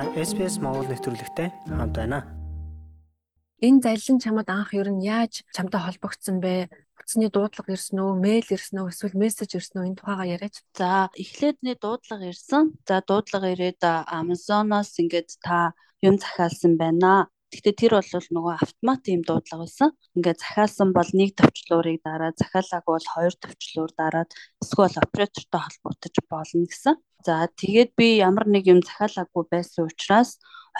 Та SPS Монгол нэвтрүүлэгтэй хамт байна. Энэ залилан чамд анх ер нь яаж чамтай холбогдсон бэ? Утасны дуудлага ирсэн үү, мэйл ирсэн үү, эсвэл мессеж ирсэн үү? Энэ тухайга яриач. За, эхлээдний дуудлага ирсэн. За, дуудлага ирээд Amazon-оос ингээд та юм захиалсан байна. Гэхдээ тэр бол нөгөө автомат юм дуудлага байсан. Ингээд захиалсан бол нэг төвчлөөрийг дараад, захиалаагүй бол хоёр төвчлөөр дараад эсвэл оператортой холбогдож болно гэсэн. За тэгээд би ямар нэг юм захиалаагүй байсан учраас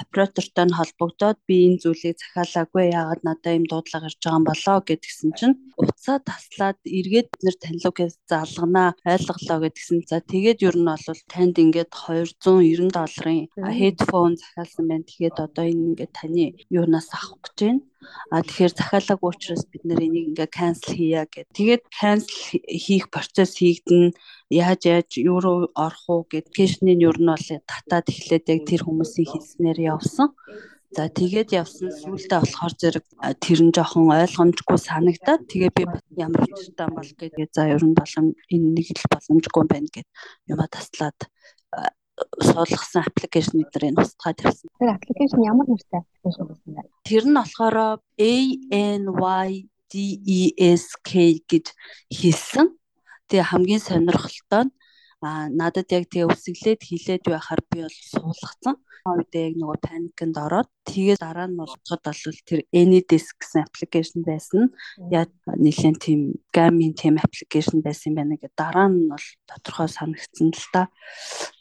оператортой нь холбогдоод би энэ зүйлийг захиалаагүй яагаад надад юм дуудлага ирж байгаа юм болоо гэдгсэн чинь уцаа таслаад эргээд бид нэр танилугээс залганаа ойлголоо гэдгсэн. За тэгээд ер нь бол танд ингээд 290 долларын headphone захиалсан байна. Тэгээд одоо энэ ингээд таны юунаас авах гэж байна. А тэгэхээр захиалаагүй учраас бид нэр энийг ингээ cancel хийя гэх. Тэгээд cancel хийх процесс хийгдэн яаж яаж юу руу орох уу гэд кэшний нь ер нь бол татаад эхлээд яг тэр хүмүүсийн хэлснээр явсан. За тэгээд явсан сүултээ болохоор зэрэг тэр нь жоохон ойлгомжгүй санагдаад тэгээ би ямар учиртай бол гэдэг за ер нь болом энэ нэг л боломжгүй байна гэд юма таслаад суулгасан аппликейшн эднэрийг устгаад явсан. Тэр аппликейшн ямар нэртэй аппликейшн байсан бэ? Тэр нь болохоор ANYDESK гэж хэлсэн. Тэгээ хамгийн сонирхолтой нь а надад яг тэгээ үсгэлээд хилээд байхаар би бол суулгацсан. Үедээ яг нөгөө паникнд ороод тэгээ дараа нь болоход бол тэр Anydesk гэсэн аппликейшн байсан. Яа нэлийн тийм гамийн тийм аппликейшн байсан юм байна гэдэг дараа нь бол тодорхой санагдсан л та.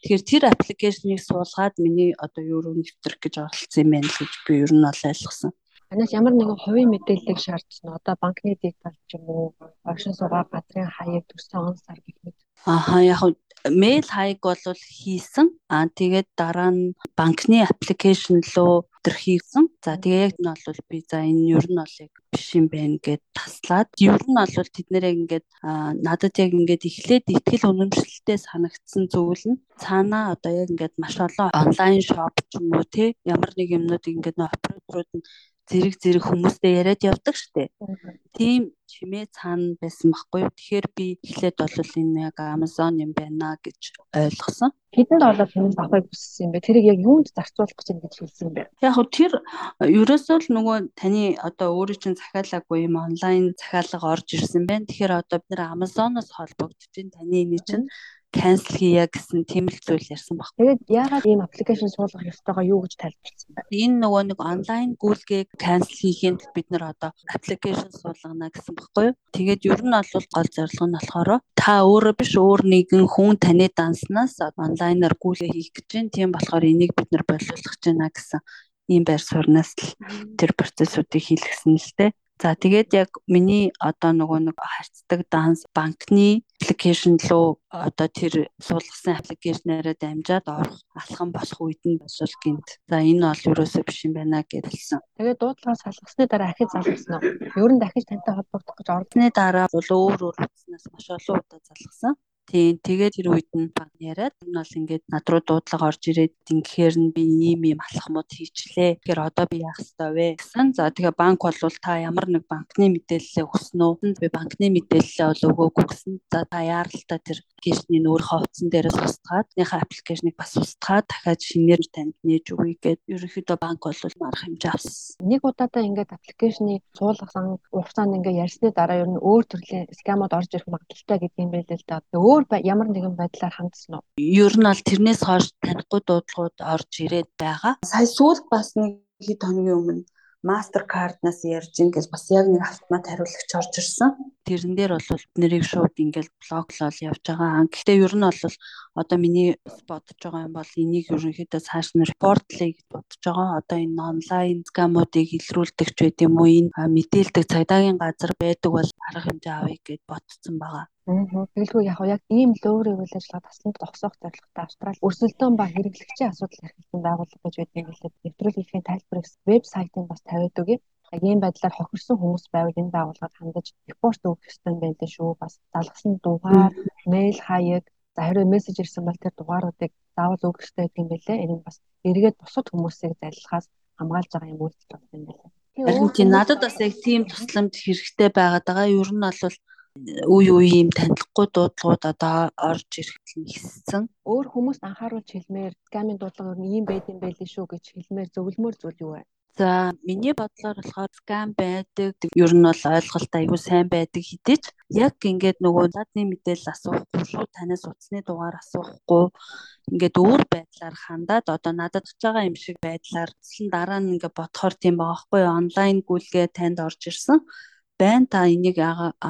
Тэгэхээр тэр аппликейшнийг суулгаад миний одоо юу руу нэвтрэх гэж оролцсон юм байна гэж би ер нь бол ойлгосон. Танаас ямар нэгэн хувийн мэдээллийг шаардсан одоо банкны дигитал ч юм уу, оршин суугаа газрын хаяг төрсөн он сар гэх мэт. Ааха яг мэйл хаяг бол хийсэн. Аа тэгээд дараа нь банкны аппликейшн руу тэр хийсэн. За тэгээ яг нь бол би за энэ ер нь бол яг биш юм байна гэд таслаад ер нь бол тэд нэрээ ингээд надад яг ингээд эхлээд ихтгэл үнэмшилтэй санагдсан зүйл нь цаанаа одоо яг ингээд маш олон онлайн шоп ч юм уу те ямар нэг юмнуудыг ингээд операторууд нь зэрэг зэрэг хүмүүстэй яриад явдаг штэ. Тийм чимээ цаана байсан байхгүй юу. Тэгэхээр би эхлээд бол энэ яг Amazon юм байна гэж ойлгосон. Хэдэнд болоод хүмүүс авахыг хүссэн юм бэ? Тэрийг яг юунд зарцуулах гэж ингэж хэлсэн юм бэ? Яг хөө тэр ерөөсөө л нөгөө таны одоо өөрийн чинь захиалаагүй юм онлайн захиалга орж ирсэн байна. Тэгэхээр одоо бид нэр Amazon-оос холбогдож таны энэ чинь cancel хийя гэсэн тийм л зүйл ярьсан баг. Тэгээд яагаад ийм аппликейшн суулгах ёстойгоо юу гэж тайлбарласан бэ? Энэ нөгөө нэг онлайн гүйлгээг cancel хийхэд бид нар одоо аппликейшн суулгана гэсэн баггүй юу? Тэгээд ер нь бол гол зорилго нь болохоор та өөрөө биш өөр нэгэн хүн таны данснаас онлайнаар гүйлгээ хийх гэж байна. Тийм болохоор энийг бид нар боловсруулах гэж байна гэсэн ийм байр сууриас л тэр процессуудыг хийлгсэн л дээ. За тэгээд яг миний одоо нөгөө нэг харьцдаг данс банкны аппликейшн руу одоо тэр суулгасан аппликейшнаараа дамжаад орох алхам болох үед нь босвол гинт. За энэ бол юусоо биш юм байна гэж хэлсэн. Тэгээд дуудлагаа салгасны дараа ахиж залгасан уу? Ер нь дахиж тантай холбогдох гэж ордны дараа бол өөр өөр утаснаас маш олон удаа залгасан. Тийм тэгээд тэр үед нь баг яриад энэ бол ингээд над руу дуудлага орж ирээд ингэхээр нь би ийм ийм алхмууд хийчлээ. Тэгэхээр одоо би яах ёстой вэ гэсэн. За тэгээ банк бол та ямар нэг банкны мэдээлэлээ өгсөн үү? Би банкны мэдээлэлээ бол өгөөгүй гэсэн. За та яаралтай тэр аппликейшнийг өөрийнхөө утсан дээрээс устгаад нөхөө аппликейшнийг бас устгаад дахиад шинээр танд нээж өгье гэд ерөнхийдөө банк бол марах хэмжээ авсан. Нэг удаадаа ингээд аппликейшнийг суулгасан хугацаанд ингээд ярьсны дараа ер нь өөр төрлийн скамууд орж ирэх магадaltaй гэдэг юм байл л да. Өөр ямар нэгэн байдлаар хандсан уу? Ер нь бол тэрнээс хойш танихгүй дуудлагууд орж ирээд байгаа. Сая сүүлд бас нэг хэд хоногийн өмнө MasterCard-наас ярьж ингээс бас яг нэг автомат хариулагч орж ирсэн. Тэрэн дээр бол нэрийг шууд ингээл блоклол явж байгаа. Гэхдээ ер нь бол одоо миний бодож байгаа юм бол энийг ерөнхийдөө цааш нь репортлээ гэж бодож байгаа. Одоо энэ онлайн скамуудыг илрүүлдэг ч байт юм уу энэ мэдээлдэг цагдаагийн газар байдаг бол арга хэмжээ авъя гэж бодсон байгаа. Тэгэлгүй яг яг ийм лөөр үйл ажиллагаа тасланд тогсоох зорилготой Австрали өрсөлдөөн ба хэрэглэгчийн асуудал эрхэлсэн байгууллага гэж юм лээ. Нэвтрүүлгийн тайлбар вебсайтыг бас тавиад үгүй. Яг ийм байдлаар хохирсон хүмүүс байвал энэ байгууллагад хандаж репорт өгөх ёстой юм байна шүү. Бас залгасан дугаар, мэйл хаяг, за хэрвээ мессеж ирсэн бол тэр дугааруудыг заавал өгөх ёстой гэдэг юм байлээ. Энэ бас эргээд бусад хүмүүсийг залхахаас хамгаалж байгаа юм үйлдэл байна юм байлээ. Тийм надад бас яг тийм тусламж хэрэгтэй байгаад байгаа. Ер нь бол үе үе юм танилцахгүй дуудлагууд одоо орж ирэх ихссэн. Өөр хүмүүст анхааруулж хэлмээр скамын дуудлага ер нь ийм байд юм байли шүү гэж хэлмээр зөвлөмөр зүйл юу вэ? За миний бодлоор болохоор скам байдаг. Ер нь бол ойлголт айгүй сайн байдаг хэдий ч яг ингээд нөгөө задны мэдээлэл асуухгүй шүү. Танаас утасны дугаар асуухгүй. Ингээд өөр байдлаар хандаад одоо надад очиж байгаа юм шиг байдлаар дараа нь ингээд бодохоор тийм байгаа хгүй онлайн гүйлгээ танд орж ирсэн байна та энийг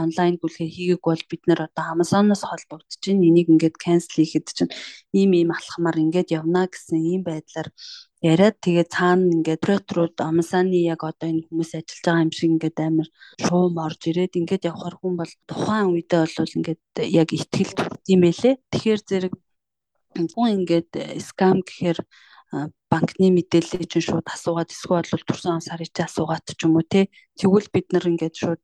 онлайн гүйлгээ хийгээг бол бид нэр одоо Amazon-оос холбогдож чинь энийг ингээд cancel хийхэд чинь ийм ийм алхмаар ингээд явна гэсэн ийм байдлаар яриад тэгээ цаана ингээд ретрууд Amazon-ы яг одоо энэ хүмүүс ажиллаж байгаа юм шиг ингээд амар шуум орж ирээд ингээд явхаар хүн бол тухайн үедээ бол ингээд яг ихтгэл төрсөн байлээ. Тэгэхээр зэрэг хүн ингээд скам гэхээр банкны мэдээллийг чинь шууд асуугаад эсвэл бол турсан сарын чи асуугаад ч юм уу те тэгвэл бид нар ингээд шууд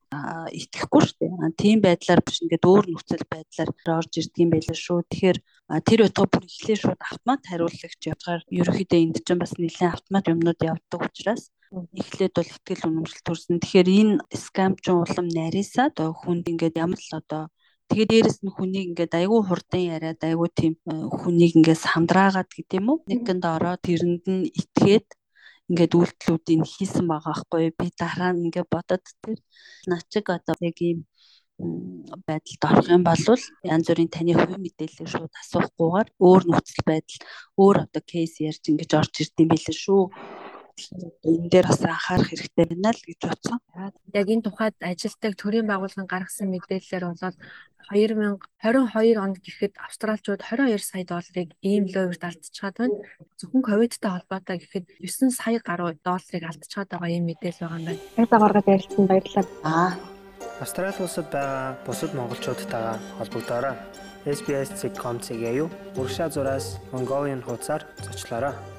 итгэхгүй шүү дээ. Тийм байдлаар биш ингээд өөр нөхцөл байдлаар орж ирдэг юм байлаа шүү. Тэгэхээр тэр утга бүр эхлээ шууд автомат хариулагч явгаар ерөөхдөө энд чинь бас нэлээд автомат юмнууд явдаг учраас эхлээд бол ихтгэл үнэмшил төрсөн. Тэгэхээр энэ скам ч улам нарийсаад хүнд ингээд ямар л одоо Тэгээ дээрэс нь хүнийг ингээд айгүй хурдан яриад айгүй тийм э, хүнийг ингээд сандраагаад гэдэг юм уу? Нэгэнд ороод тэрэнд нь итгээд ингээд үйлдэлүүдийг хийсэн байгаа байхгүй. Би дараа нь ингээд бодоод тэр начиг одоо яг ийм байдалд орох юм бол янз бүрийн таны хувийн мэдээллийг шууд асуухгүйгээр өөр нөхцөл байдал өөр одоо кейс ярьж ингэж орж ирд юм билээ шүү энэ дээр бас анхаарах хэрэгтэй байна л гэж бодсон. Яг энэ тухайд ажилтдаг төрийн байгууллагын гаргасан мэдээллээр болоод 2022 онд гэхэд австралчууд 22 сая долларыг ийм ловерт алдчихад байна. Зөвхөн ковидтай холбоотой гэхэд 9 сая гаруй долларыг алдчихад байгаа ийм мэдээлэл байгаа юм байна. Яг дагаргаад ярилцсан баярлалаа. Аа. Австрали улсад байгаа бусад монголчуудтайгаа холбогдоорой. SBS.com-ийг аюу урагшаа зураас Mongolian хуудасаар зочлоорой.